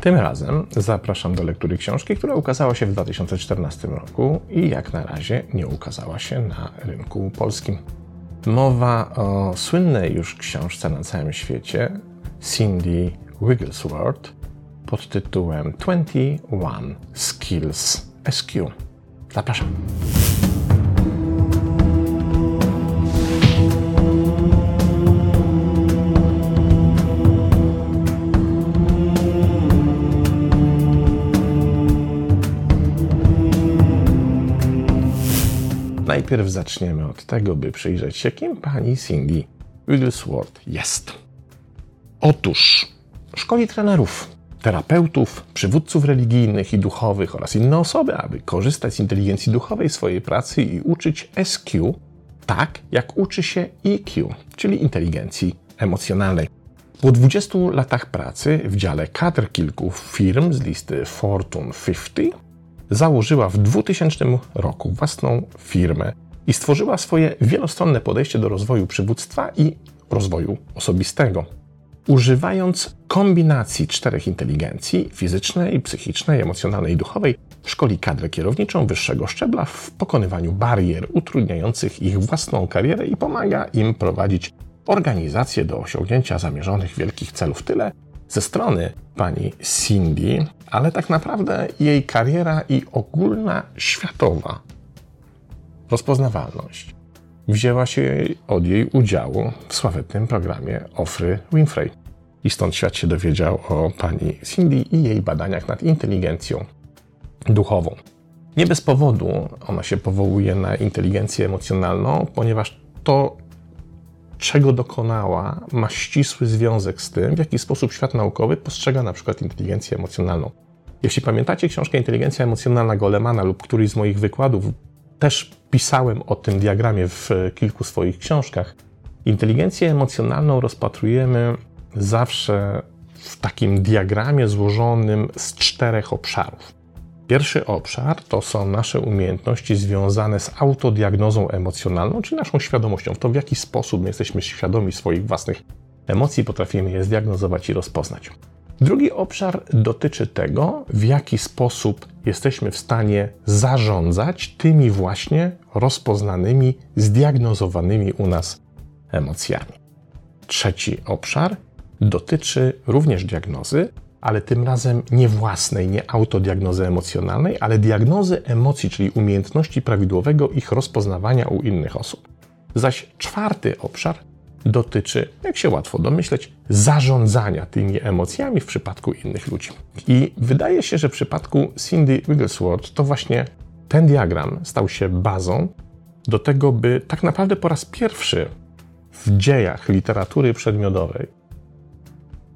Tym razem zapraszam do lektury książki, która ukazała się w 2014 roku i jak na razie nie ukazała się na rynku polskim. Mowa o słynnej już książce na całym świecie Cindy Wigglesworth pod tytułem 21 Skills SQ. Zapraszam. Najpierw zaczniemy od tego, by przyjrzeć się, kim pani Cindy Wigglesworth jest. Otóż szkoli trenerów, terapeutów, przywódców religijnych i duchowych oraz inne osoby, aby korzystać z inteligencji duchowej swojej pracy i uczyć SQ tak, jak uczy się EQ, czyli inteligencji emocjonalnej. Po 20 latach pracy w dziale kadr kilku firm z listy Fortune 50 założyła w 2000 roku własną firmę i stworzyła swoje wielostronne podejście do rozwoju przywództwa i rozwoju osobistego. Używając kombinacji czterech inteligencji fizycznej, psychicznej, emocjonalnej i duchowej, szkoli kadrę kierowniczą wyższego szczebla w pokonywaniu barier utrudniających ich własną karierę i pomaga im prowadzić organizację do osiągnięcia zamierzonych wielkich celów. Tyle ze strony pani Cindy, ale tak naprawdę jej kariera i ogólna światowa rozpoznawalność wzięła się od jej udziału w sławetnym programie Ofry Winfrey. I stąd świat się dowiedział o pani Cindy i jej badaniach nad inteligencją duchową. Nie bez powodu ona się powołuje na inteligencję emocjonalną, ponieważ to czego dokonała, ma ścisły związek z tym, w jaki sposób świat naukowy postrzega na przykład inteligencję emocjonalną. Jeśli pamiętacie książkę Inteligencja emocjonalna Golemana lub któryś z moich wykładów, też pisałem o tym diagramie w kilku swoich książkach. Inteligencję emocjonalną rozpatrujemy zawsze w takim diagramie złożonym z czterech obszarów. Pierwszy obszar to są nasze umiejętności związane z autodiagnozą emocjonalną, czyli naszą świadomością, w to w jaki sposób my jesteśmy świadomi swoich własnych emocji, potrafimy je zdiagnozować i rozpoznać. Drugi obszar dotyczy tego, w jaki sposób jesteśmy w stanie zarządzać tymi właśnie rozpoznanymi, zdiagnozowanymi u nas emocjami. Trzeci obszar dotyczy również diagnozy, ale tym razem nie własnej, nie autodiagnozy emocjonalnej, ale diagnozy emocji, czyli umiejętności prawidłowego ich rozpoznawania u innych osób. Zaś czwarty obszar dotyczy, jak się łatwo domyśleć, zarządzania tymi emocjami w przypadku innych ludzi. I wydaje się, że w przypadku Cindy Wigglesworth to właśnie ten diagram stał się bazą do tego, by tak naprawdę po raz pierwszy w dziejach literatury przedmiotowej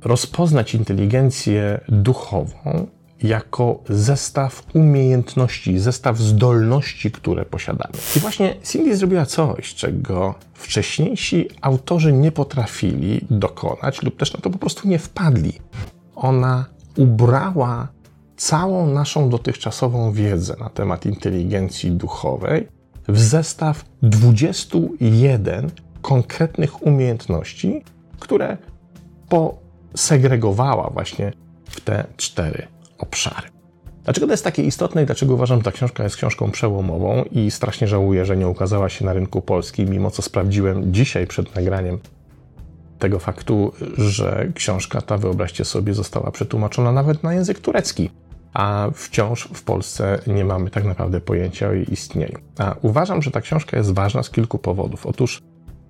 rozpoznać inteligencję duchową jako zestaw umiejętności, zestaw zdolności, które posiadamy. I właśnie Cindy zrobiła coś, czego wcześniejsi autorzy nie potrafili dokonać lub też na to po prostu nie wpadli. Ona ubrała całą naszą dotychczasową wiedzę na temat inteligencji duchowej w zestaw 21 konkretnych umiejętności, które po segregowała właśnie w te cztery obszary. Dlaczego to jest takie istotne i dlaczego uważam, że ta książka jest książką przełomową i strasznie żałuję, że nie ukazała się na rynku polskim, mimo co sprawdziłem dzisiaj przed nagraniem tego faktu, że książka ta, wyobraźcie sobie, została przetłumaczona nawet na język turecki, a wciąż w Polsce nie mamy tak naprawdę pojęcia o jej istnieniu. A uważam, że ta książka jest ważna z kilku powodów. Otóż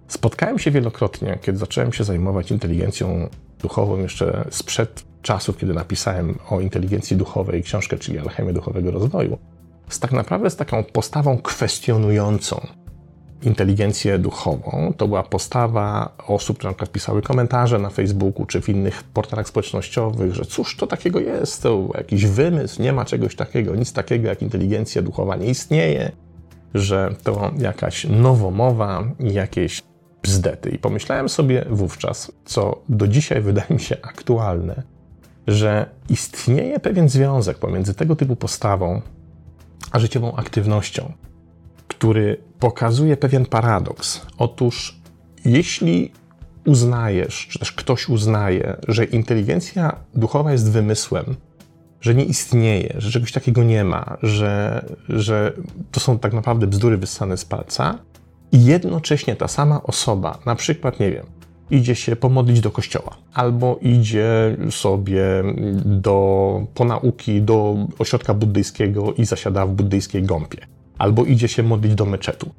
spotkałem się wielokrotnie, kiedy zacząłem się zajmować inteligencją duchową jeszcze sprzed czasów, kiedy napisałem o inteligencji duchowej książkę, czyli Alchemię Duchowego Rozwoju, z tak naprawdę z taką postawą kwestionującą inteligencję duchową. To była postawa osób, które na przykład pisały komentarze na Facebooku czy w innych portalach społecznościowych, że cóż to takiego jest, to jakiś wymysł, nie ma czegoś takiego, nic takiego jak inteligencja duchowa nie istnieje, że to jakaś nowomowa jakieś bzdety. I pomyślałem sobie wówczas, co do dzisiaj wydaje mi się aktualne, że istnieje pewien związek pomiędzy tego typu postawą a życiową aktywnością, który pokazuje pewien paradoks. Otóż, jeśli uznajesz, czy też ktoś uznaje, że inteligencja duchowa jest wymysłem, że nie istnieje, że czegoś takiego nie ma, że, że to są tak naprawdę bzdury wyssane z palca, i jednocześnie ta sama osoba, na przykład, nie wiem, idzie się pomodlić do kościoła, albo idzie sobie do, po nauki do ośrodka buddyjskiego i zasiada w buddyjskiej gąpie, albo idzie się modlić do meczetu,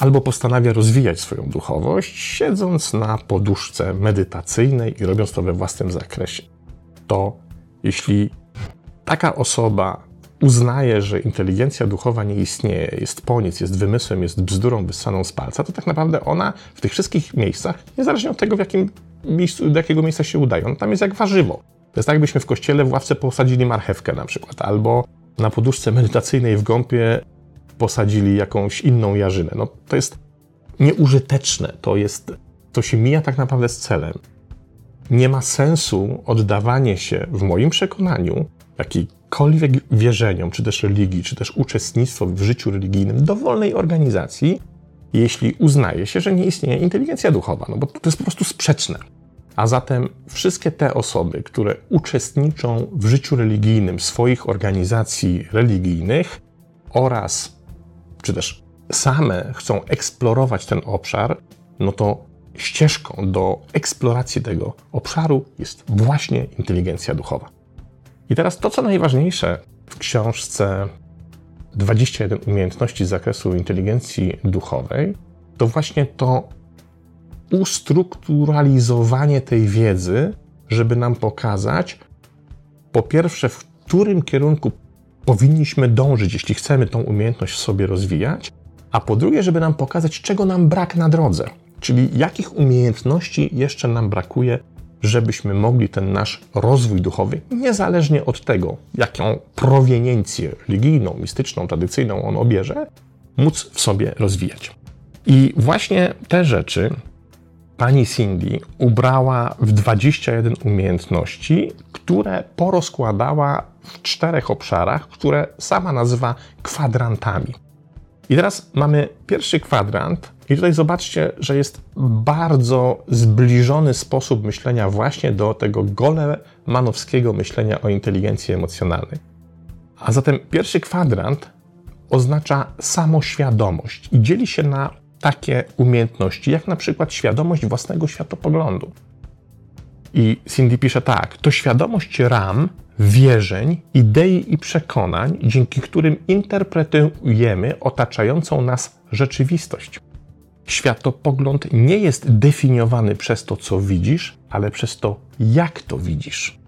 albo postanawia rozwijać swoją duchowość, siedząc na poduszce medytacyjnej i robiąc to we własnym zakresie. To jeśli taka osoba uznaje, że inteligencja duchowa nie istnieje, jest po nic, jest wymysłem, jest bzdurą wyssaną z palca, to tak naprawdę ona w tych wszystkich miejscach, niezależnie od tego, w jakim miejscu, do jakiego miejsca się udają, tam jest jak warzywo. To jest tak, jakbyśmy w kościele w ławce posadzili marchewkę na przykład, albo na poduszce medytacyjnej w gąpie posadzili jakąś inną jarzynę. No, to jest nieużyteczne, to, jest, to się mija tak naprawdę z celem. Nie ma sensu oddawanie się, w moim przekonaniu, jakiejkolwiek wierzeniom, czy też religii, czy też uczestnictwo w życiu religijnym dowolnej organizacji, jeśli uznaje się, że nie istnieje inteligencja duchowa, no bo to jest po prostu sprzeczne. A zatem wszystkie te osoby, które uczestniczą w życiu religijnym swoich organizacji religijnych oraz, czy też same chcą eksplorować ten obszar, no to ścieżką do eksploracji tego obszaru jest właśnie inteligencja duchowa. I teraz to, co najważniejsze w książce 21 umiejętności z zakresu inteligencji duchowej, to właśnie to ustrukturalizowanie tej wiedzy, żeby nam pokazać, po pierwsze, w którym kierunku powinniśmy dążyć, jeśli chcemy tą umiejętność w sobie rozwijać, a po drugie, żeby nam pokazać, czego nam brak na drodze, czyli jakich umiejętności jeszcze nam brakuje żebyśmy mogli ten nasz rozwój duchowy, niezależnie od tego, jaką proweniencję religijną, mistyczną, tradycyjną on obierze, móc w sobie rozwijać. I właśnie te rzeczy pani Cindy ubrała w 21 umiejętności, które porozkładała w czterech obszarach, które sama nazywa kwadrantami. I teraz mamy pierwszy kwadrant, i tutaj zobaczcie, że jest bardzo zbliżony sposób myślenia właśnie do tego golemanowskiego myślenia o inteligencji emocjonalnej. A zatem pierwszy kwadrant oznacza samoświadomość i dzieli się na takie umiejętności, jak na przykład świadomość własnego światopoglądu. I Cindy pisze tak: to świadomość ram, wierzeń, idei i przekonań, dzięki którym interpretujemy otaczającą nas rzeczywistość. Światopogląd nie jest definiowany przez to, co widzisz, ale przez to, jak to widzisz.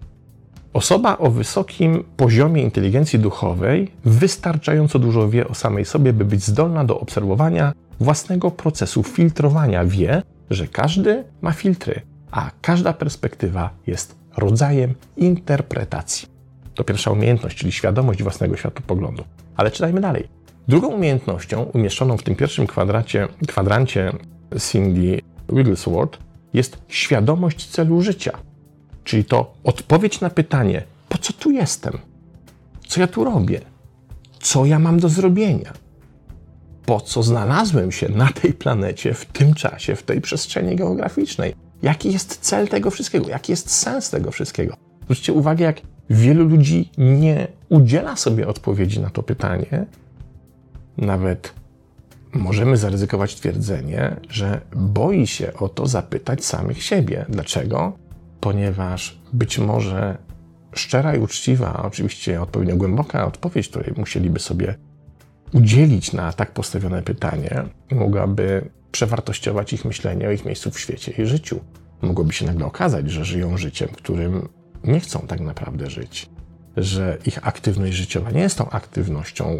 Osoba o wysokim poziomie inteligencji duchowej wystarczająco dużo wie o samej sobie, by być zdolna do obserwowania własnego procesu filtrowania. Wie, że każdy ma filtry, a każda perspektywa jest rodzajem interpretacji. To pierwsza umiejętność, czyli świadomość własnego światopoglądu. Ale czytajmy dalej. Drugą umiejętnością umieszczoną w tym pierwszym kwadracie, kwadrancie Cindy Wigglesworth jest świadomość celu życia. Czyli to odpowiedź na pytanie, po co tu jestem? Co ja tu robię? Co ja mam do zrobienia? Po co znalazłem się na tej planecie w tym czasie, w tej przestrzeni geograficznej? Jaki jest cel tego wszystkiego? Jaki jest sens tego wszystkiego? Zwróćcie uwagę, jak wielu ludzi nie udziela sobie odpowiedzi na to pytanie, nawet możemy zaryzykować twierdzenie, że boi się o to zapytać samych siebie. Dlaczego? Ponieważ być może szczera i uczciwa, oczywiście odpowiednio głęboka odpowiedź, której musieliby sobie udzielić na tak postawione pytanie, mogłaby przewartościować ich myślenie o ich miejscu w świecie i życiu. Mogłoby się nagle okazać, że żyją życiem, którym nie chcą tak naprawdę żyć, że ich aktywność życiowa nie jest tą aktywnością,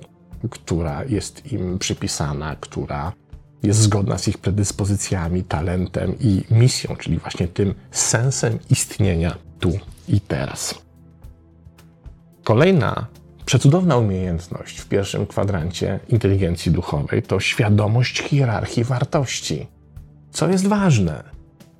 która jest im przypisana, która jest zgodna z ich predyspozycjami, talentem i misją, czyli właśnie tym sensem istnienia tu i teraz. Kolejna przecudowna umiejętność w pierwszym kwadrancie inteligencji duchowej to świadomość hierarchii wartości. Co jest ważne?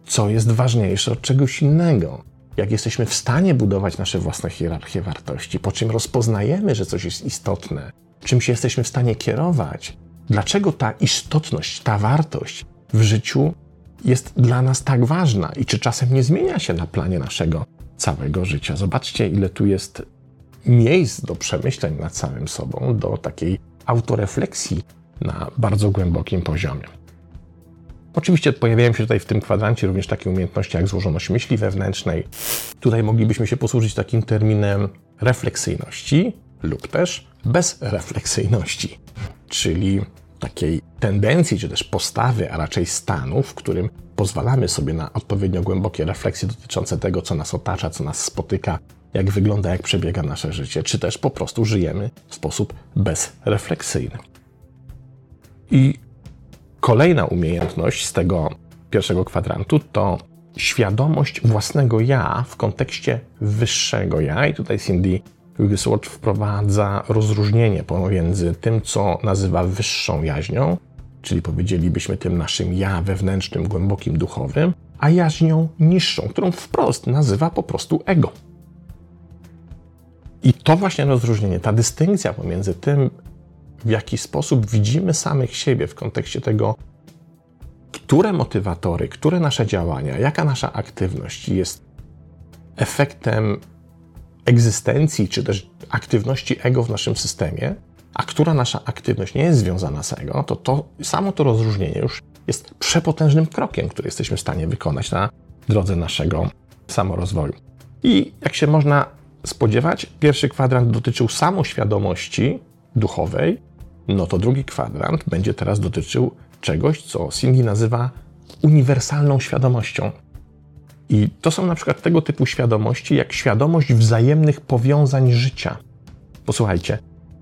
Co jest ważniejsze od czegoś innego? Jak jesteśmy w stanie budować nasze własne hierarchie wartości, po czym rozpoznajemy, że coś jest istotne, czym się jesteśmy w stanie kierować, dlaczego ta istotność, ta wartość w życiu jest dla nas tak ważna i czy czasem nie zmienia się na planie naszego całego życia. Zobaczcie, ile tu jest miejsc do przemyśleń nad samym sobą, do takiej autorefleksji na bardzo głębokim poziomie. Oczywiście pojawiają się tutaj w tym kwadrancie również takie umiejętności jak złożoność myśli wewnętrznej. Tutaj moglibyśmy się posłużyć takim terminem refleksyjności lub też bezrefleksyjności, czyli takiej tendencji czy też postawy, a raczej stanu, w którym pozwalamy sobie na odpowiednio głębokie refleksje dotyczące tego, co nas otacza, co nas spotyka, jak wygląda, jak przebiega nasze życie, czy też po prostu żyjemy w sposób bezrefleksyjny. I kolejna umiejętność z tego pierwszego kwadrantu to świadomość własnego ja w kontekście wyższego ja. I tutaj Cindy Wigglesworth wprowadza rozróżnienie pomiędzy tym, co nazywa wyższą jaźnią, czyli powiedzielibyśmy tym naszym ja wewnętrznym, głębokim, duchowym, a jaźnią niższą, którą wprost nazywa po prostu ego. I to właśnie rozróżnienie, ta dystynkcja pomiędzy tym, w jaki sposób widzimy samych siebie w kontekście tego, które motywatory, które nasze działania, jaka nasza aktywność jest efektem egzystencji czy też aktywności ego w naszym systemie, a która nasza aktywność nie jest związana z ego, to, to samo to rozróżnienie już jest przepotężnym krokiem, który jesteśmy w stanie wykonać na drodze naszego samorozwoju. I jak się można spodziewać, pierwszy kwadrant dotyczył samoświadomości duchowej, no to drugi kwadrant będzie teraz dotyczył czegoś, co Singi nazywa uniwersalną świadomością. I to są na przykład tego typu świadomości, jak świadomość wzajemnych powiązań życia. Posłuchajcie,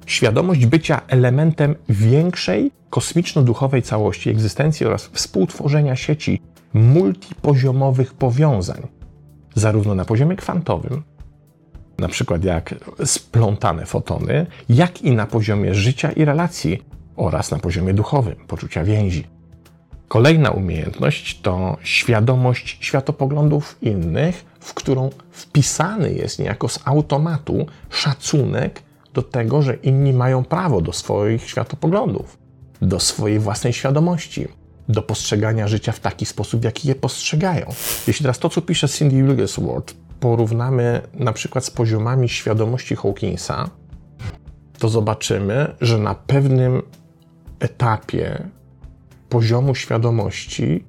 świadomość bycia elementem większej, kosmiczno-duchowej całości egzystencji oraz współtworzenia sieci multipoziomowych powiązań, zarówno na poziomie kwantowym, na przykład jak splątane fotony, jak i na poziomie życia i relacji oraz na poziomie duchowym, poczucia więzi. Kolejna umiejętność to świadomość światopoglądów innych, w którą wpisany jest niejako z automatu szacunek do tego, że inni mają prawo do swoich światopoglądów, do swojej własnej świadomości, do postrzegania życia w taki sposób, jaki je postrzegają. Jeśli teraz to, co pisze Cindy Wigglesworth, porównamy na przykład z poziomami świadomości Hawkinsa, to zobaczymy, że na pewnym etapie poziomu świadomości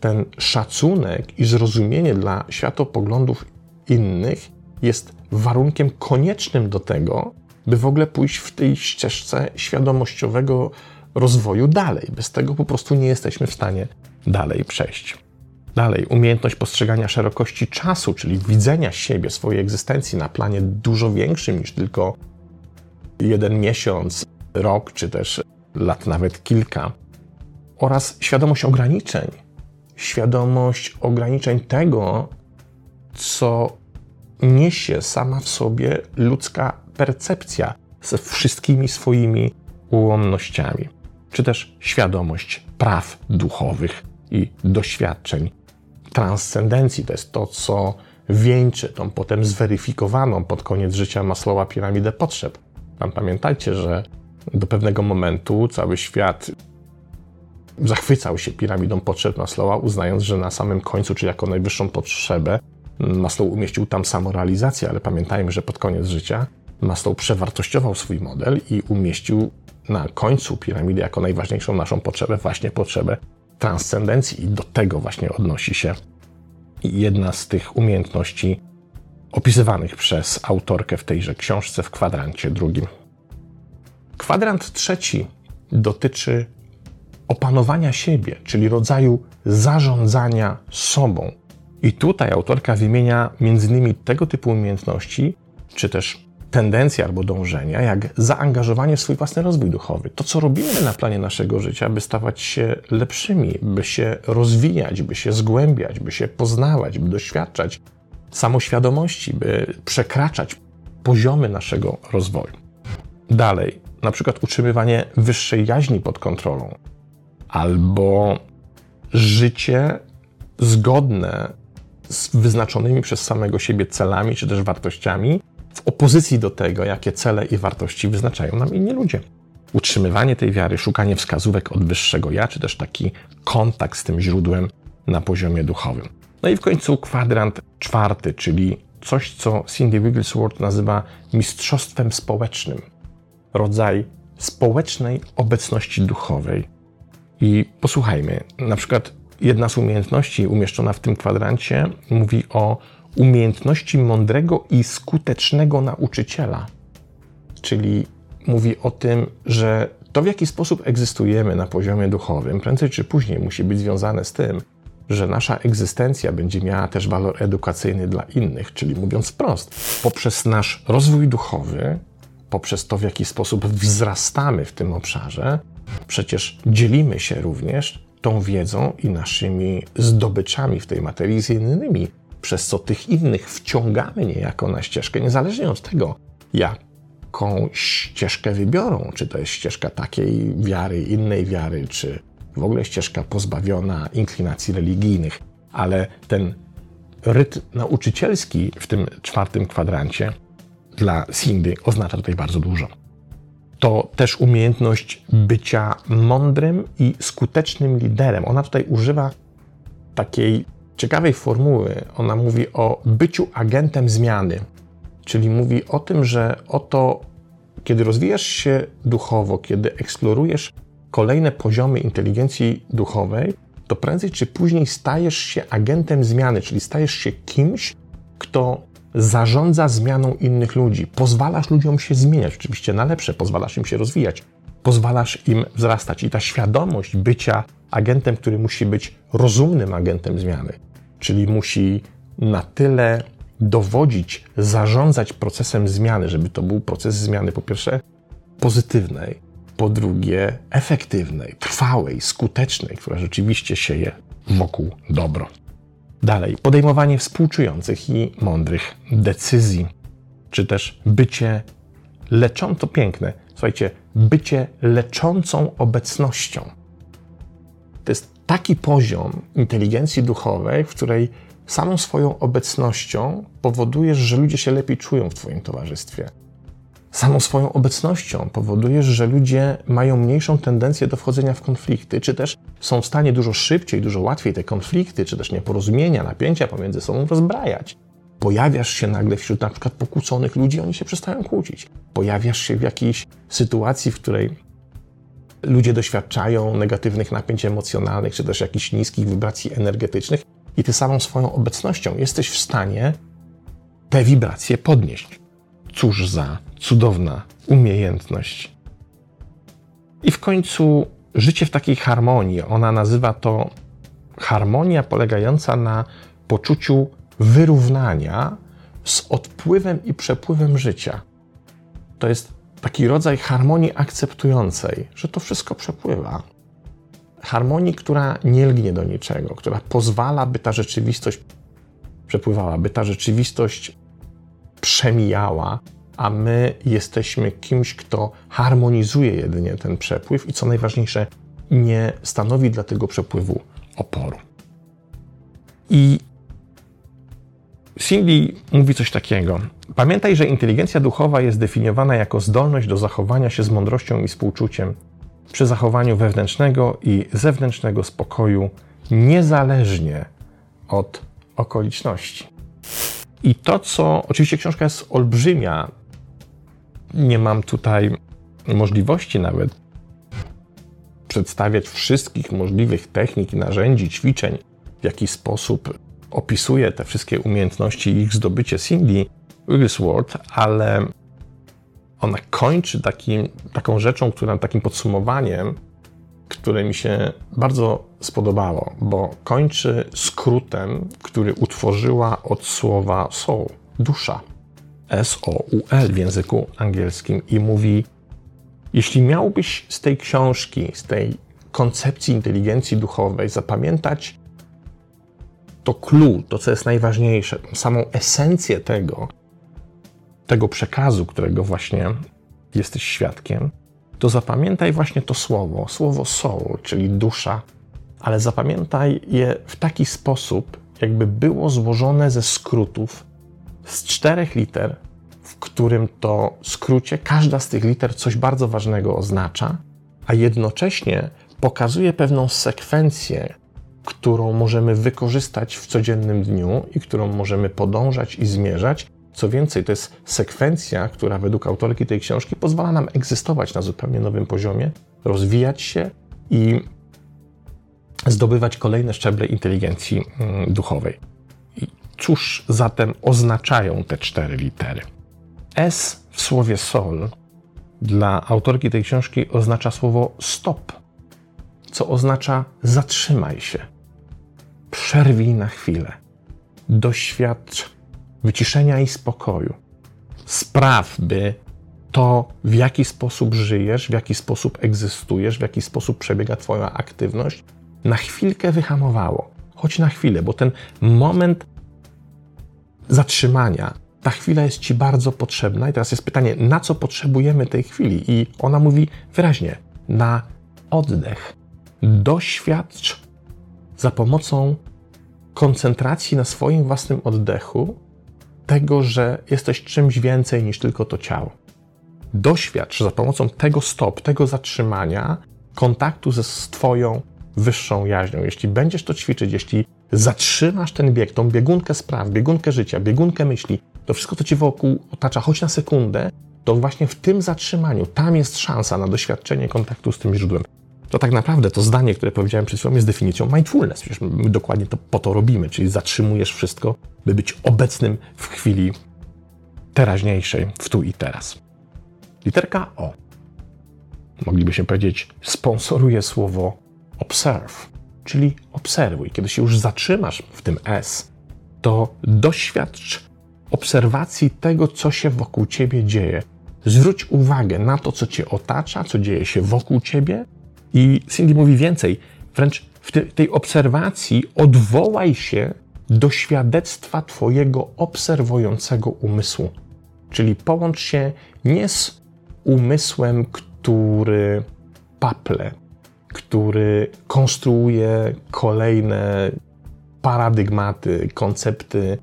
ten szacunek i zrozumienie dla światopoglądów innych jest warunkiem koniecznym do tego, by w ogóle pójść w tej ścieżce świadomościowego rozwoju dalej. Bez tego po prostu nie jesteśmy w stanie dalej przejść. Dalej, umiejętność postrzegania szerokości czasu, czyli widzenia siebie, swojej egzystencji na planie dużo większym niż tylko jeden miesiąc, rok, czy też lat nawet kilka, oraz świadomość ograniczeń. Świadomość ograniczeń tego, co niesie sama w sobie ludzka percepcja ze wszystkimi swoimi ułomnościami, czy też świadomość praw duchowych i doświadczeń transcendencji. To jest to, co wieńczy tą potem zweryfikowaną pod koniec życia Maslowa piramidę potrzeb. Tam pamiętajcie, że do pewnego momentu cały świat zachwycał się piramidą potrzeb Maslowa, uznając, że na samym końcu, czyli jako najwyższą potrzebę, Maslow umieścił tam samorealizację, ale pamiętajmy, że pod koniec życia Maslow przewartościował swój model i umieścił na końcu piramidy jako najważniejszą naszą potrzebę właśnie potrzebę transcendencji i do tego właśnie odnosi się jedna z tych umiejętności opisywanych przez autorkę w tejże książce w kwadrancie drugim. Kwadrant trzeci dotyczy opanowania siebie, czyli rodzaju zarządzania sobą. I tutaj autorka wymienia m.in. tego typu umiejętności, czy też tendencje albo dążenia, jak zaangażowanie w swój własny rozwój duchowy. To, co robimy na planie naszego życia, by stawać się lepszymi, by się rozwijać, by się zgłębiać, by się poznawać, by doświadczać samoświadomości, by przekraczać poziomy naszego rozwoju. Dalej, na przykład utrzymywanie wyższej jaźni pod kontrolą, albo życie zgodne z wyznaczonymi przez samego siebie celami czy też wartościami, opozycji do tego, jakie cele i wartości wyznaczają nam inni ludzie. Utrzymywanie tej wiary, szukanie wskazówek od wyższego ja, czy też taki kontakt z tym źródłem na poziomie duchowym. No i w końcu kwadrant czwarty, czyli coś, co Cindy Wigglesworth nazywa mistrzostwem społecznym. Rodzaj społecznej obecności duchowej. I posłuchajmy, na przykład jedna z umiejętności umieszczona w tym kwadrancie mówi o umiejętności mądrego i skutecznego nauczyciela. Czyli mówi o tym, że to, w jaki sposób egzystujemy na poziomie duchowym, prędzej czy później musi być związane z tym, że nasza egzystencja będzie miała też walor edukacyjny dla innych, czyli mówiąc wprost, poprzez nasz rozwój duchowy, poprzez to, w jaki sposób wzrastamy w tym obszarze, przecież dzielimy się również tą wiedzą i naszymi zdobyczami w tej materii z innymi, przez co tych innych wciągamy niejako na ścieżkę, niezależnie od tego, jaką ścieżkę wybiorą, czy to jest ścieżka takiej wiary, innej wiary, czy w ogóle ścieżka pozbawiona inklinacji religijnych, ale ten rytm nauczycielski w tym czwartym kwadrancie dla Cindy oznacza tutaj bardzo dużo. To też umiejętność bycia mądrym i skutecznym liderem. Ona tutaj używa takiej ciekawej formuły. Ona mówi o byciu agentem zmiany, czyli mówi o tym, że oto, kiedy rozwijasz się duchowo, kiedy eksplorujesz kolejne poziomy inteligencji duchowej, to prędzej czy później stajesz się agentem zmiany, czyli stajesz się kimś, kto zarządza zmianą innych ludzi. Pozwalasz ludziom się zmieniać, oczywiście na lepsze, pozwalasz im się rozwijać, pozwalasz im wzrastać. I ta świadomość bycia agentem, który musi być rozumnym agentem zmiany, czyli musi na tyle dowodzić, zarządzać procesem zmiany, żeby to był proces zmiany, po pierwsze, pozytywnej, po drugie, efektywnej, trwałej, skutecznej, która rzeczywiście sieje wokół dobro. Dalej, podejmowanie współczujących i mądrych decyzji, czy też bycie leczącą, to piękne, słuchajcie, bycie leczącą obecnością. To jest taki poziom inteligencji duchowej, w której samą swoją obecnością powodujesz, że ludzie się lepiej czują w Twoim towarzystwie samą swoją obecnością powodujesz, że ludzie mają mniejszą tendencję do wchodzenia w konflikty, czy też są w stanie dużo szybciej, dużo łatwiej te konflikty, czy też nieporozumienia, napięcia pomiędzy sobą rozbrajać. Pojawiasz się nagle wśród na przykład pokłóconych ludzi, oni się przestają kłócić. Pojawiasz się w jakiejś sytuacji, w której ludzie doświadczają negatywnych napięć emocjonalnych, czy też jakichś niskich wibracji energetycznych i ty samą swoją obecnością jesteś w stanie te wibracje podnieść. Cóż za cudowna umiejętność. I w końcu życie w takiej harmonii. Ona nazywa to harmonia polegająca na poczuciu wyrównania z odpływem i przepływem życia. To jest taki rodzaj harmonii akceptującej, że to wszystko przepływa. Harmonii, która nie lgnie do niczego, która pozwala, by ta rzeczywistość przepływała, by ta rzeczywistość przemijała, a my jesteśmy kimś, kto harmonizuje jedynie ten przepływ i co najważniejsze, nie stanowi dla tego przepływu oporu. I Cindy mówi coś takiego. Pamiętaj, że inteligencja duchowa jest definiowana jako zdolność do zachowania się z mądrością i współczuciem przy zachowaniu wewnętrznego i zewnętrznego spokoju, niezależnie od okoliczności. I to, co oczywiście książka jest olbrzymia, nie mam tutaj możliwości nawet przedstawiać wszystkich możliwych technik, narzędzi, ćwiczeń, w jaki sposób opisuje te wszystkie umiejętności i ich zdobycie Cindy Wigglesworth, ale ona kończy takim, taką rzeczą, która, takim podsumowaniem, które mi się bardzo spodobało, bo kończy skrótem, który utworzyła od słowa soul, dusza. S-O-U-L w języku angielskim i mówi: Jeśli miałbyś z tej książki, z tej koncepcji inteligencji duchowej zapamiętać to clue, to co jest najważniejsze, samą esencję tego, tego przekazu, którego właśnie jesteś świadkiem, to zapamiętaj właśnie to słowo, słowo soul, czyli dusza, ale zapamiętaj je w taki sposób, jakby było złożone ze skrótów z czterech liter, w którym to skrócie każda z tych liter coś bardzo ważnego oznacza, a jednocześnie pokazuje pewną sekwencję którą możemy wykorzystać w codziennym dniu i którą możemy podążać i zmierzać. Co więcej, to jest sekwencja, która według autorki tej książki pozwala nam egzystować na zupełnie nowym poziomie, rozwijać się i zdobywać kolejne szczeble inteligencji mm, duchowej. I cóż zatem oznaczają te cztery litery? S w słowie sol dla autorki tej książki oznacza słowo stop, co oznacza zatrzymaj się, przerwij na chwilę, doświadcz wyciszenia i spokoju. Spraw, by to, w jaki sposób żyjesz, w jaki sposób egzystujesz, w jaki sposób przebiega Twoja aktywność, na chwilkę wyhamowało. Choć na chwilę, bo ten moment zatrzymania, ta chwila jest Ci bardzo potrzebna. I teraz jest pytanie, na co potrzebujemy tej chwili? I ona mówi wyraźnie, na oddech. Doświadcz za pomocą koncentracji na swoim własnym oddechu tego, że jesteś czymś więcej niż tylko to ciało. Doświadcz za pomocą tego stop, tego zatrzymania, kontaktu ze Twoją wyższą jaźnią. Jeśli będziesz to ćwiczyć, jeśli zatrzymasz ten bieg, tą biegunkę spraw, biegunkę życia, biegunkę myśli, to wszystko, co ci wokół otacza, choć na sekundę, to właśnie w tym zatrzymaniu, tam jest szansa na doświadczenie kontaktu z tym źródłem. To tak naprawdę to zdanie, które powiedziałem przed chwilą, jest definicją mindfulness. Przecież my dokładnie to po to robimy, czyli zatrzymujesz wszystko, by być obecnym w chwili teraźniejszej, w tu i teraz. Literka O. Moglibyśmy powiedzieć, sponsoruje słowo observe, czyli obserwuj. Kiedy się już zatrzymasz w tym S, to doświadcz obserwacji tego, co się wokół ciebie dzieje. Zwróć uwagę na to, co cię otacza, co dzieje się wokół ciebie. I Cindy mówi więcej, wręcz w tej obserwacji odwołaj się do świadectwa Twojego obserwującego umysłu. Czyli połącz się nie z umysłem, który paple, który konstruuje kolejne paradygmaty, koncepty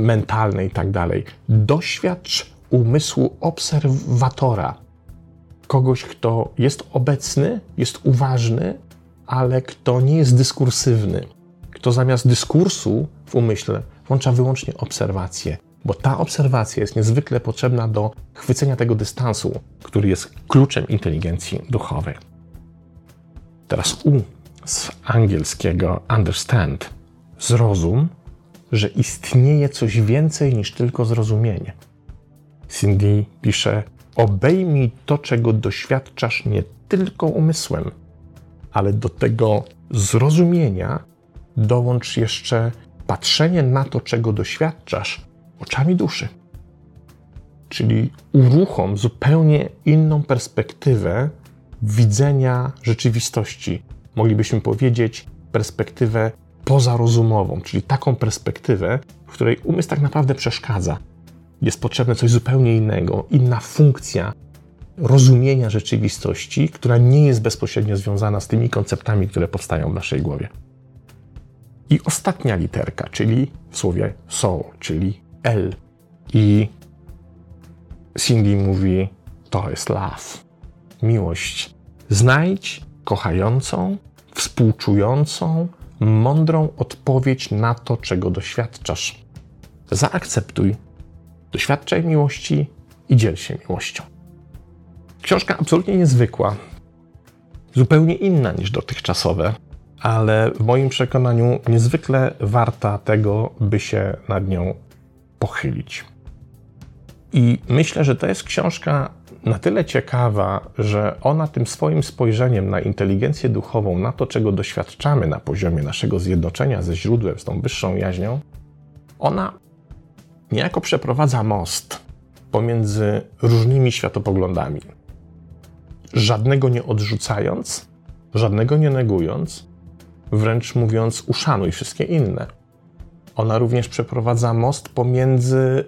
mentalne i tak dalej. Doświadcz umysłu obserwatora, kogoś, kto jest obecny, jest uważny, ale kto nie jest dyskursywny, kto zamiast dyskursu w umyśle włącza wyłącznie obserwację, bo ta obserwacja jest niezwykle potrzebna do chwycenia tego dystansu, który jest kluczem inteligencji duchowej. Teraz U z angielskiego understand, zrozum, że istnieje coś więcej niż tylko zrozumienie. Cindy pisze: Obejmij to, czego doświadczasz nie tylko umysłem, ale do tego zrozumienia dołącz jeszcze patrzenie na to, czego doświadczasz oczami duszy. Czyli uruchom zupełnie inną perspektywę widzenia rzeczywistości. Moglibyśmy powiedzieć perspektywę pozarozumową, czyli taką perspektywę, w której umysł tak naprawdę przeszkadza. Jest potrzebne coś zupełnie innego, inna funkcja rozumienia rzeczywistości, która nie jest bezpośrednio związana z tymi konceptami, które powstają w naszej głowie. I ostatnia literka, czyli w słowie soul, czyli L. I Cindy mówi, to jest love, miłość. Znajdź kochającą, współczującą, mądrą odpowiedź na to, czego doświadczasz. Zaakceptuj, doświadczaj miłości i dziel się miłością. Książka absolutnie niezwykła, zupełnie inna niż dotychczasowe, ale w moim przekonaniu niezwykle warta tego, by się nad nią pochylić. I myślę, że to jest książka na tyle ciekawa, że ona tym swoim spojrzeniem na inteligencję duchową, na to, czego doświadczamy na poziomie naszego zjednoczenia ze źródłem, z tą wyższą jaźnią, ona niejako przeprowadza most pomiędzy różnymi światopoglądami. Żadnego nie odrzucając, żadnego nie negując, wręcz mówiąc, uszanuj wszystkie inne. Ona również przeprowadza most pomiędzy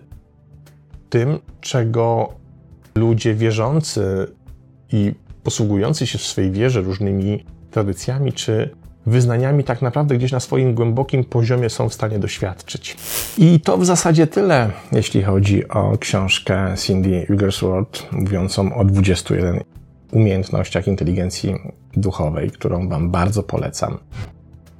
tym, czego ludzie wierzący i posługujący się w swojej wierze różnymi tradycjami czy wyznaniami tak naprawdę gdzieś na swoim głębokim poziomie są w stanie doświadczyć. I to w zasadzie tyle, jeśli chodzi o książkę Cindy Wigglesworth mówiącą o 21 umiejętnościach inteligencji duchowej, którą Wam bardzo polecam.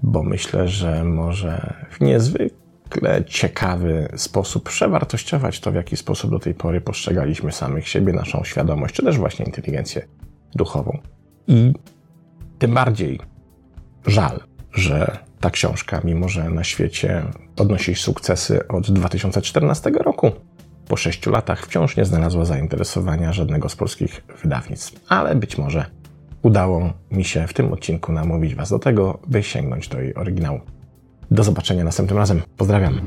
bo myślę, że może w niezwykle ciekawy sposób przewartościować to, w jaki sposób do tej pory postrzegaliśmy samych siebie, naszą świadomość, czy też właśnie inteligencję duchową. I tym bardziej żal, że ta książka, mimo że na świecie odnosi sukcesy od 2014 roku, po sześciu latach wciąż nie znalazła zainteresowania żadnego z polskich wydawnictw. Ale być może udało mi się w tym odcinku namówić Was do tego, by sięgnąć do jej oryginału. Do zobaczenia następnym razem. Pozdrawiam.